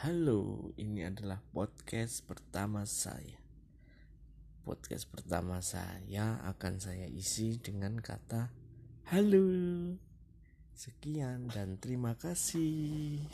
Halo, ini adalah podcast pertama saya. Podcast pertama saya akan saya isi dengan kata halo. Sekian dan terima kasih.